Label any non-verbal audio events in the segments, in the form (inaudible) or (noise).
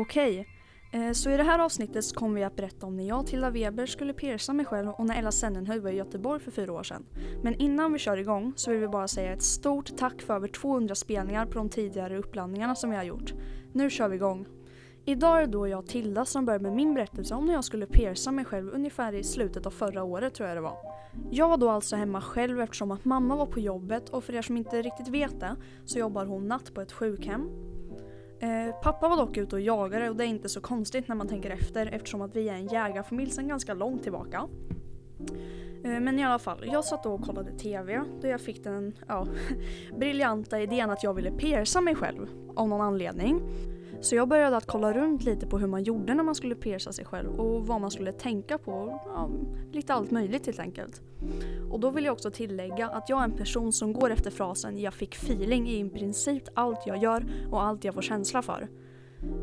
Okej, okay. så i det här avsnittet så kommer vi att berätta om när jag och Tilda Weber skulle pierca mig själv och när Ella Sennenhöj var i Göteborg för fyra år sedan. Men innan vi kör igång så vill vi bara säga ett stort tack för över 200 spelningar på de tidigare uppladdningarna som vi har gjort. Nu kör vi igång. Idag är det då jag och Tilda som börjar med min berättelse om när jag skulle pierca mig själv ungefär i slutet av förra året tror jag det var. Jag var då alltså hemma själv eftersom att mamma var på jobbet och för er som inte riktigt vet det så jobbar hon natt på ett sjukhem. Eh, pappa var dock ute och jagade och det är inte så konstigt när man tänker efter eftersom att vi är en jägarfamilj sedan ganska långt tillbaka. Eh, men i alla fall, jag satt och kollade TV då jag fick den ja, (laughs) briljanta idén att jag ville pierca mig själv av någon anledning. Så jag började att kolla runt lite på hur man gjorde när man skulle pierca sig själv och vad man skulle tänka på. Ja, lite allt möjligt helt enkelt. Och då vill jag också tillägga att jag är en person som går efter frasen “jag fick feeling” i princip allt jag gör och allt jag får känsla för.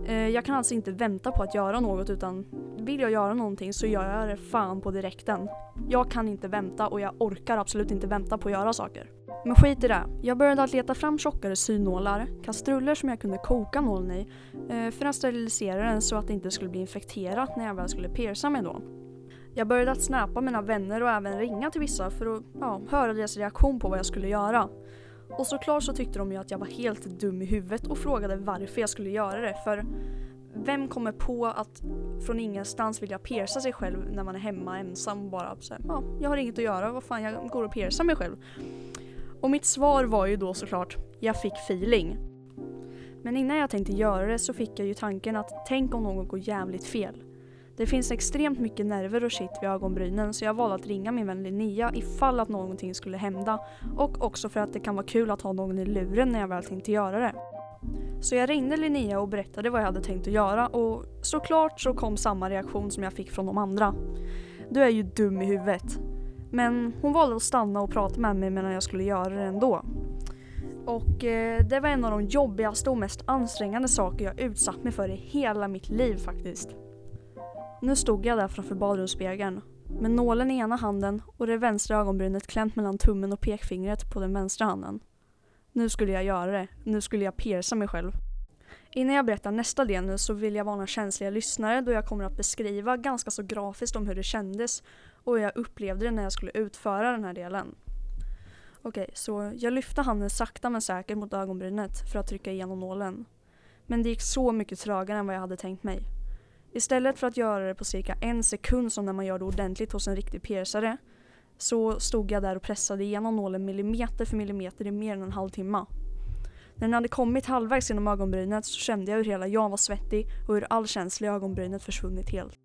Eh, jag kan alltså inte vänta på att göra något utan vill jag göra någonting så gör jag det fan på direkten. Jag kan inte vänta och jag orkar absolut inte vänta på att göra saker. Men skit i det. Jag började att leta fram tjockare synålar, kastruller som jag kunde koka nålen i eh, för att sterilisera den så att det inte skulle bli infekterat när jag väl skulle pierca mig då. Jag började att snappa mina vänner och även ringa till vissa för att ja, höra deras reaktion på vad jag skulle göra. Och såklart så tyckte de ju att jag var helt dum i huvudet och frågade varför jag skulle göra det för vem kommer på att från ingenstans vilja pierca sig själv när man är hemma ensam och bara så ja, jag har inget att göra, vad fan jag går och piercar mig själv. Och mitt svar var ju då såklart, jag fick feeling. Men innan jag tänkte göra det så fick jag ju tanken att tänk om något går jävligt fel. Det finns extremt mycket nerver och shit vid ögonbrynen så jag valde att ringa min vän Linnea ifall att någonting skulle hända och också för att det kan vara kul att ha någon i luren när jag väl tänkte göra det. Så jag ringde Linnea och berättade vad jag hade tänkt att göra och såklart så kom samma reaktion som jag fick från de andra. Du är ju dum i huvudet. Men hon valde att stanna och prata med mig medan jag skulle göra det ändå. Och eh, det var en av de jobbigaste och mest ansträngande saker jag utsatt mig för i hela mitt liv faktiskt. Nu stod jag där framför badrumsspegeln med nålen i ena handen och det vänstra ögonbrynet klämt mellan tummen och pekfingret på den vänstra handen. Nu skulle jag göra det. Nu skulle jag pierca mig själv. Innan jag berättar nästa del nu så vill jag varna känsliga lyssnare då jag kommer att beskriva ganska så grafiskt om hur det kändes och hur jag upplevde det när jag skulle utföra den här delen. Okej, så jag lyfte handen sakta men säkert mot ögonbrynet för att trycka igenom nålen. Men det gick så mycket trögare än vad jag hade tänkt mig. Istället för att göra det på cirka en sekund som när man gör det ordentligt hos en riktig piercare så stod jag där och pressade igenom nålen millimeter för millimeter i mer än en halvtimme. När den hade kommit halvvägs genom ögonbrynet så kände jag hur hela jag var svettig och hur all känsla i ögonbrynet försvunnit helt.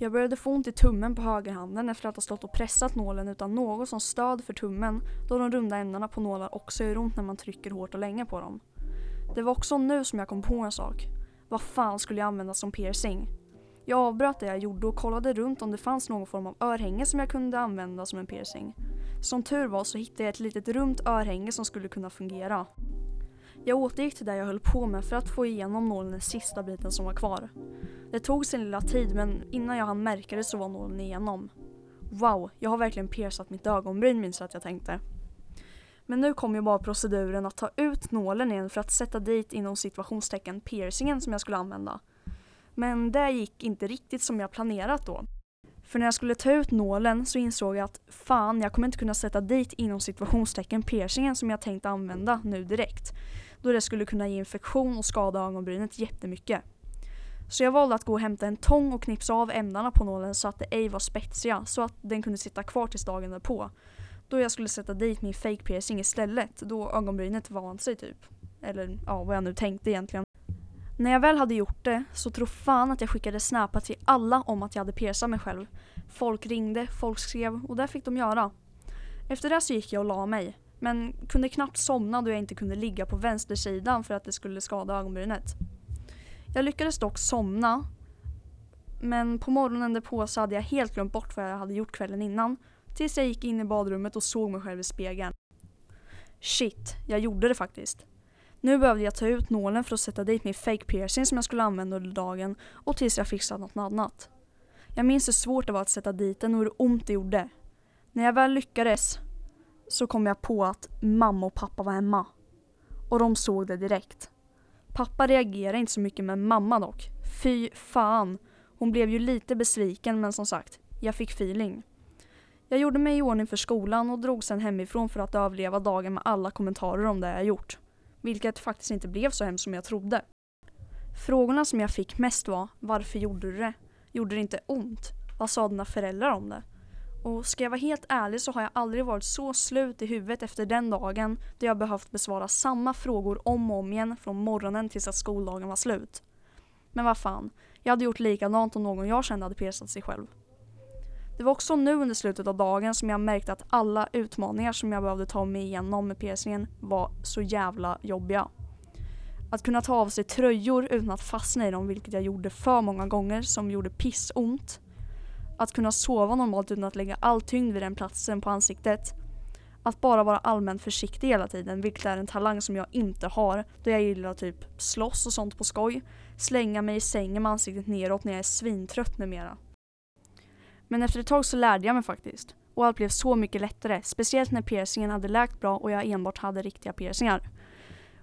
Jag började få ont i tummen på högerhanden efter att ha stått och pressat nålen utan något som stöd för tummen då de runda ändarna på nålar också gör ont när man trycker hårt och länge på dem. Det var också nu som jag kom på en sak. Vad fan skulle jag använda som piercing? Jag avbröt det jag gjorde och kollade runt om det fanns någon form av örhänge som jag kunde använda som en piercing. Som tur var så hittade jag ett litet runt örhänge som skulle kunna fungera. Jag återgick till det jag höll på med för att få igenom nålen den sista biten som var kvar. Det tog sin lilla tid men innan jag hann märka det så var nålen igenom. Wow, jag har verkligen piercat mitt ögonbryn minns jag att jag tänkte. Men nu kom ju bara proceduren att ta ut nålen igen för att sätta dit inom situationstecken piercingen som jag skulle använda. Men det gick inte riktigt som jag planerat då. För när jag skulle ta ut nålen så insåg jag att fan, jag kommer inte kunna sätta dit inom situationstecken piercingen som jag tänkt använda nu direkt. Då det skulle kunna ge infektion och skada ögonbrynet jättemycket. Så jag valde att gå och hämta en tång och knipsa av ändarna på nålen så att det ej var spetsiga så att den kunde sitta kvar tills dagen därpå. Då jag skulle sätta dit min fake piercing istället då ögonbrynet vant sig typ. Eller ja, vad jag nu tänkte egentligen. När jag väl hade gjort det så tro fan att jag skickade snapar till alla om att jag hade piercat mig själv. Folk ringde, folk skrev och det fick de göra. Efter det så gick jag och la mig. Men kunde knappt somna då jag inte kunde ligga på vänstersidan för att det skulle skada ögonbrynet. Jag lyckades dock somna. Men på morgonen därpå så hade jag helt glömt bort vad jag hade gjort kvällen innan. Tills jag gick in i badrummet och såg mig själv i spegeln. Shit, jag gjorde det faktiskt. Nu behövde jag ta ut nålen för att sätta dit min fake piercing som jag skulle använda under dagen och tills jag fixat något annat. Jag minns hur svårt det var att sätta dit den och hur ont det gjorde. När jag väl lyckades så kom jag på att mamma och pappa var hemma. Och de såg det direkt. Pappa reagerade inte så mycket men mamma dock. Fy fan. Hon blev ju lite besviken men som sagt, jag fick feeling. Jag gjorde mig i ordning för skolan och drog sen hemifrån för att överleva dagen med alla kommentarer om det jag gjort. Vilket faktiskt inte blev så hemskt som jag trodde. Frågorna som jag fick mest var Varför gjorde du det? Gjorde det inte ont? Vad sa dina föräldrar om det? Och ska jag vara helt ärlig så har jag aldrig varit så slut i huvudet efter den dagen då jag behövt besvara samma frågor om och om igen från morgonen tills att skoldagen var slut. Men vad fan, jag hade gjort likadant om någon jag kände hade piercat sig själv. Det var också nu under slutet av dagen som jag märkte att alla utmaningar som jag behövde ta mig igenom med piercingen var så jävla jobbiga. Att kunna ta av sig tröjor utan att fastna i dem, vilket jag gjorde för många gånger, som gjorde pissont. Att kunna sova normalt utan att lägga all tyngd vid den platsen på ansiktet. Att bara vara allmänt försiktig hela tiden, vilket är en talang som jag inte har då jag gillar typ slåss och sånt på skoj. Slänga mig i sängen med ansiktet neråt när jag är svintrött med mera. Men efter ett tag så lärde jag mig faktiskt. Och allt blev så mycket lättare, speciellt när piercingen hade läkt bra och jag enbart hade riktiga piercingar.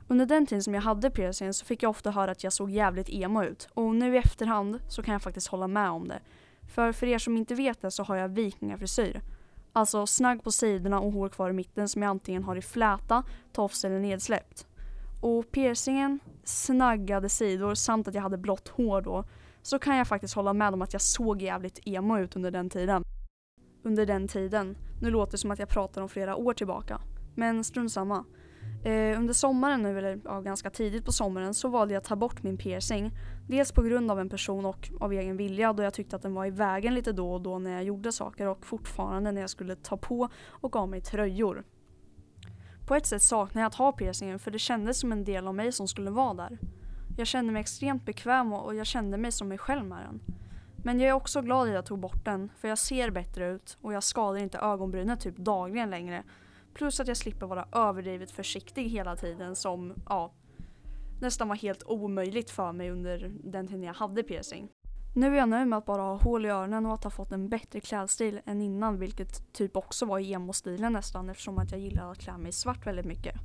Under den tiden som jag hade piercingen så fick jag ofta höra att jag såg jävligt emo ut och nu i efterhand så kan jag faktiskt hålla med om det. För för er som inte vet det så har jag vikingafrisyr. Alltså snagg på sidorna och hår kvar i mitten som jag antingen har i fläta, tofs eller nedsläppt. Och piercingen, snaggade sidor samt att jag hade blått hår då så kan jag faktiskt hålla med om att jag såg jävligt emo ut under den tiden. Under den tiden. Nu låter det som att jag pratar om flera år tillbaka. Men strunt samma. Eh, under sommaren nu, eller ja, ganska tidigt på sommaren, så valde jag att ta bort min piercing. Dels på grund av en person och av egen vilja då jag tyckte att den var i vägen lite då och då när jag gjorde saker och fortfarande när jag skulle ta på och av mig tröjor. På ett sätt saknar jag att ha piercingen för det kändes som en del av mig som skulle vara där. Jag kände mig extremt bekväm och jag kände mig som mig själv med den. Men jag är också glad att jag tog bort den för jag ser bättre ut och jag skadar inte ögonbrynen typ dagligen längre. Plus att jag slipper vara överdrivet försiktig hela tiden som ja, nästan var helt omöjligt för mig under den tiden jag hade piercing. Nu är jag nöjd med att bara ha hål i öronen och att ha fått en bättre klädstil än innan vilket typ också var i emo-stilen nästan eftersom att jag gillar att klä mig i svart väldigt mycket.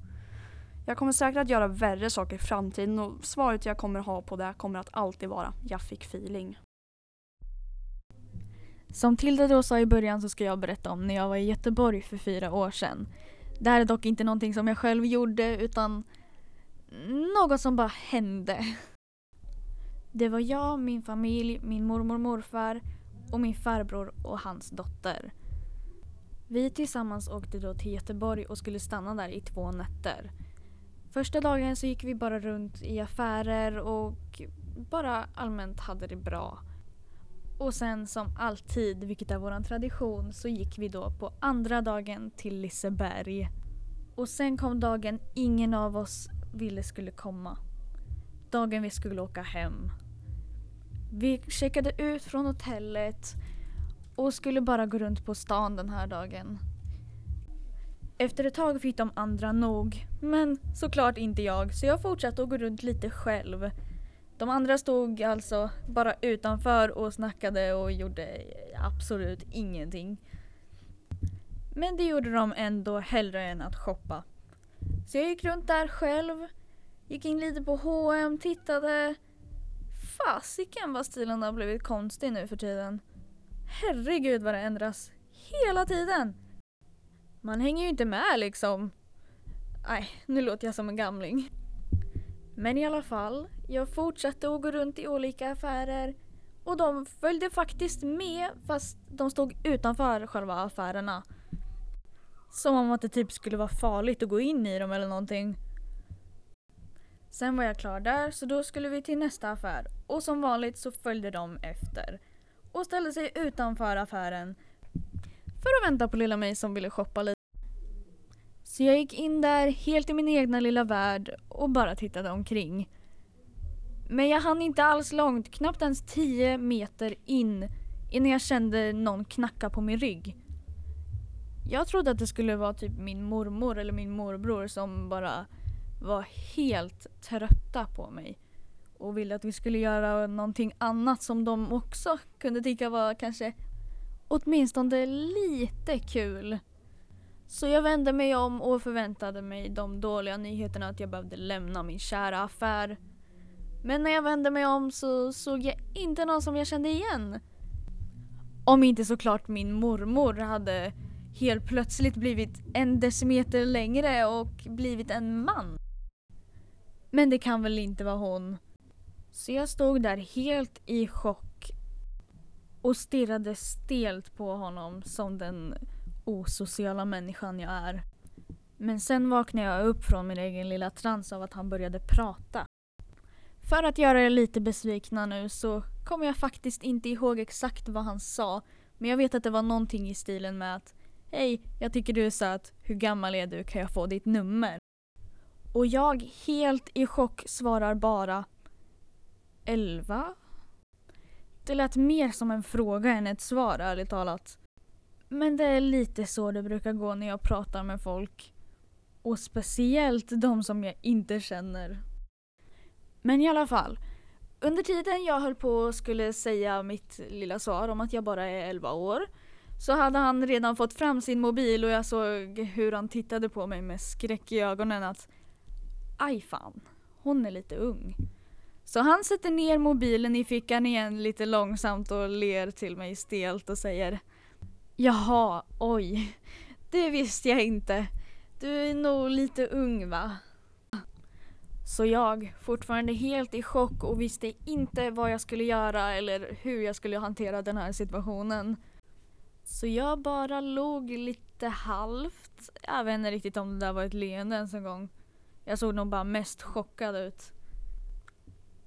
Jag kommer säkert att göra värre saker i framtiden och svaret jag kommer ha på det kommer att alltid vara jag fick feeling. Som Tilda då sa i början så ska jag berätta om när jag var i Göteborg för fyra år sedan. Det här är dock inte någonting som jag själv gjorde utan något som bara hände. Det var jag, min familj, min mormor och morfar och min farbror och hans dotter. Vi tillsammans åkte då till Göteborg och skulle stanna där i två nätter. Första dagen så gick vi bara runt i affärer och bara allmänt hade det bra. Och sen som alltid, vilket är vår tradition, så gick vi då på andra dagen till Liseberg. Och sen kom dagen ingen av oss ville skulle komma. Dagen vi skulle åka hem. Vi checkade ut från hotellet och skulle bara gå runt på stan den här dagen. Efter ett tag fick de andra nog, men såklart inte jag så jag fortsatte att gå runt lite själv. De andra stod alltså bara utanför och snackade och gjorde absolut ingenting. Men det gjorde de ändå hellre än att shoppa. Så jag gick runt där själv, gick in lite på H&M, tittade. Fasiken vad stilen har blivit konstig nu för tiden. Herregud vad det ändras. Hela tiden! Man hänger ju inte med liksom. Nej, nu låter jag som en gamling. Men i alla fall, jag fortsatte att gå runt i olika affärer och de följde faktiskt med fast de stod utanför själva affärerna. Som om att det typ skulle vara farligt att gå in i dem eller någonting. Sen var jag klar där så då skulle vi till nästa affär och som vanligt så följde de efter. Och ställde sig utanför affären för att vänta på lilla mig som ville shoppa lite. Så jag gick in där helt i min egna lilla värld och bara tittade omkring. Men jag hann inte alls långt, knappt ens 10 meter in innan jag kände någon knacka på min rygg. Jag trodde att det skulle vara typ min mormor eller min morbror som bara var helt trötta på mig och ville att vi skulle göra någonting annat som de också kunde tycka var kanske åtminstone lite kul. Så jag vände mig om och förväntade mig de dåliga nyheterna att jag behövde lämna min kära affär. Men när jag vände mig om så såg jag inte någon som jag kände igen. Om inte såklart min mormor hade helt plötsligt blivit en decimeter längre och blivit en man. Men det kan väl inte vara hon. Så jag stod där helt i chock och stirrade stelt på honom som den osociala människan jag är. Men sen vaknade jag upp från min egen lilla trans av att han började prata. För att göra er lite besvikna nu så kommer jag faktiskt inte ihåg exakt vad han sa. Men jag vet att det var någonting i stilen med att Hej, jag tycker du är söt. Hur gammal är du? Kan jag få ditt nummer? Och jag helt i chock svarar bara 11? Det lät mer som en fråga än ett svar ärligt talat. Men det är lite så det brukar gå när jag pratar med folk. Och speciellt de som jag inte känner. Men i alla fall. Under tiden jag höll på och skulle säga mitt lilla svar om att jag bara är 11 år så hade han redan fått fram sin mobil och jag såg hur han tittade på mig med skräck i ögonen att aj fan, hon är lite ung. Så han sätter ner mobilen i fickan igen lite långsamt och ler till mig stelt och säger Jaha, oj, det visste jag inte. Du är nog lite ung va? Så jag, fortfarande helt i chock och visste inte vad jag skulle göra eller hur jag skulle hantera den här situationen. Så jag bara låg lite halvt. Jag vet inte riktigt om det där var ett leende ens en gång. Jag såg nog bara mest chockad ut.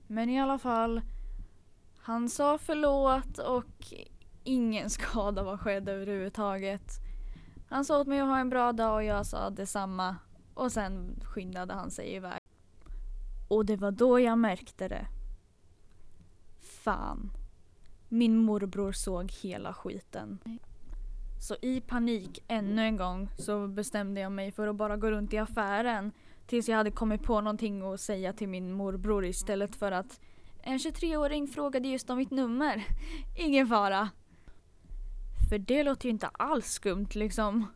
Men i alla fall, han sa förlåt och ingen (laughs) skada var skedd överhuvudtaget. Han sa åt mig att ha en bra dag och jag sa detsamma. Och sen skyndade han sig iväg. Och det var då jag märkte det. Fan. Min morbror såg hela skiten. Så i panik ännu en gång så bestämde jag mig för att bara gå runt i affären tills jag hade kommit på någonting att säga till min morbror istället för att en 23-åring frågade just om mitt nummer. (laughs) Ingen fara. För det låter ju inte alls skumt liksom.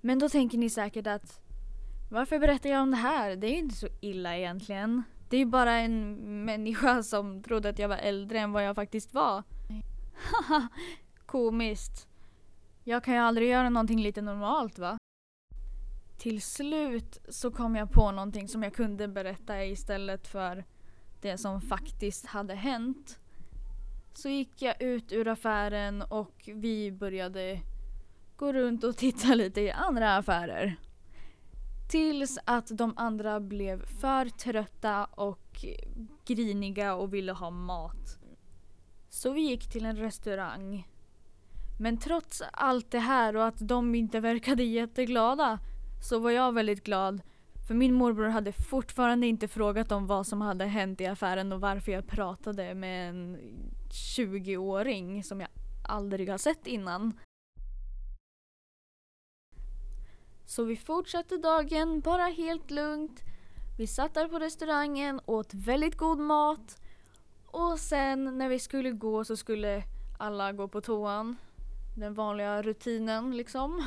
Men då tänker ni säkert att varför berättar jag om det här? Det är ju inte så illa egentligen. Det är ju bara en människa som trodde att jag var äldre än vad jag faktiskt var. Haha, komiskt. Jag kan ju aldrig göra någonting lite normalt va? Till slut så kom jag på någonting som jag kunde berätta istället för det som faktiskt hade hänt. Så gick jag ut ur affären och vi började gå runt och titta lite i andra affärer. Tills att de andra blev för trötta och griniga och ville ha mat. Så vi gick till en restaurang. Men trots allt det här och att de inte verkade jätteglada så var jag väldigt glad. För min morbror hade fortfarande inte frågat om vad som hade hänt i affären och varför jag pratade med en 20-åring som jag aldrig har sett innan. Så vi fortsatte dagen bara helt lugnt. Vi satt där på restaurangen, åt väldigt god mat och sen när vi skulle gå så skulle alla gå på toan. Den vanliga rutinen liksom.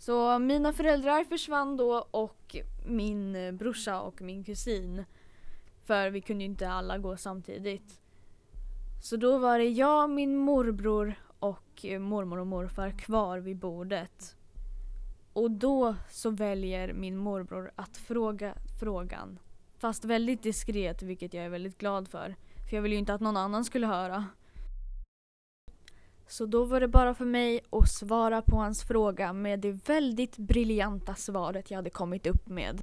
Så mina föräldrar försvann då och min brorsa och min kusin. För vi kunde ju inte alla gå samtidigt. Så då var det jag, min morbror och mormor och morfar kvar vid bordet. Och då så väljer min morbror att fråga frågan. Fast väldigt diskret, vilket jag är väldigt glad för. För jag vill ju inte att någon annan skulle höra. Så då var det bara för mig att svara på hans fråga med det väldigt briljanta svaret jag hade kommit upp med.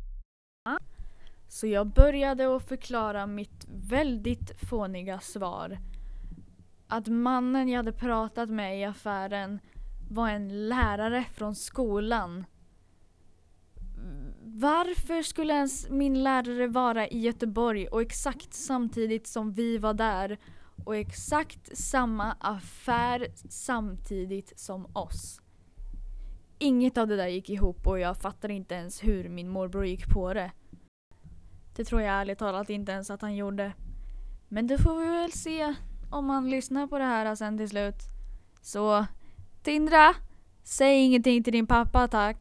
Så jag började att förklara mitt väldigt fåniga svar. Att mannen jag hade pratat med i affären var en lärare från skolan. Varför skulle ens min lärare vara i Göteborg och exakt samtidigt som vi var där och exakt samma affär samtidigt som oss? Inget av det där gick ihop och jag fattar inte ens hur min morbror gick på det. Det tror jag ärligt talat inte ens att han gjorde. Men det får vi väl se om han lyssnar på det här sen till slut. Så Tindra, säg ingenting till din pappa tack.